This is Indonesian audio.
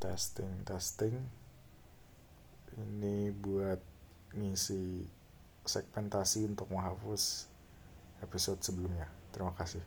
testing testing. Ini buat ngisi segmentasi untuk menghapus episode sebelumnya. Terima kasih.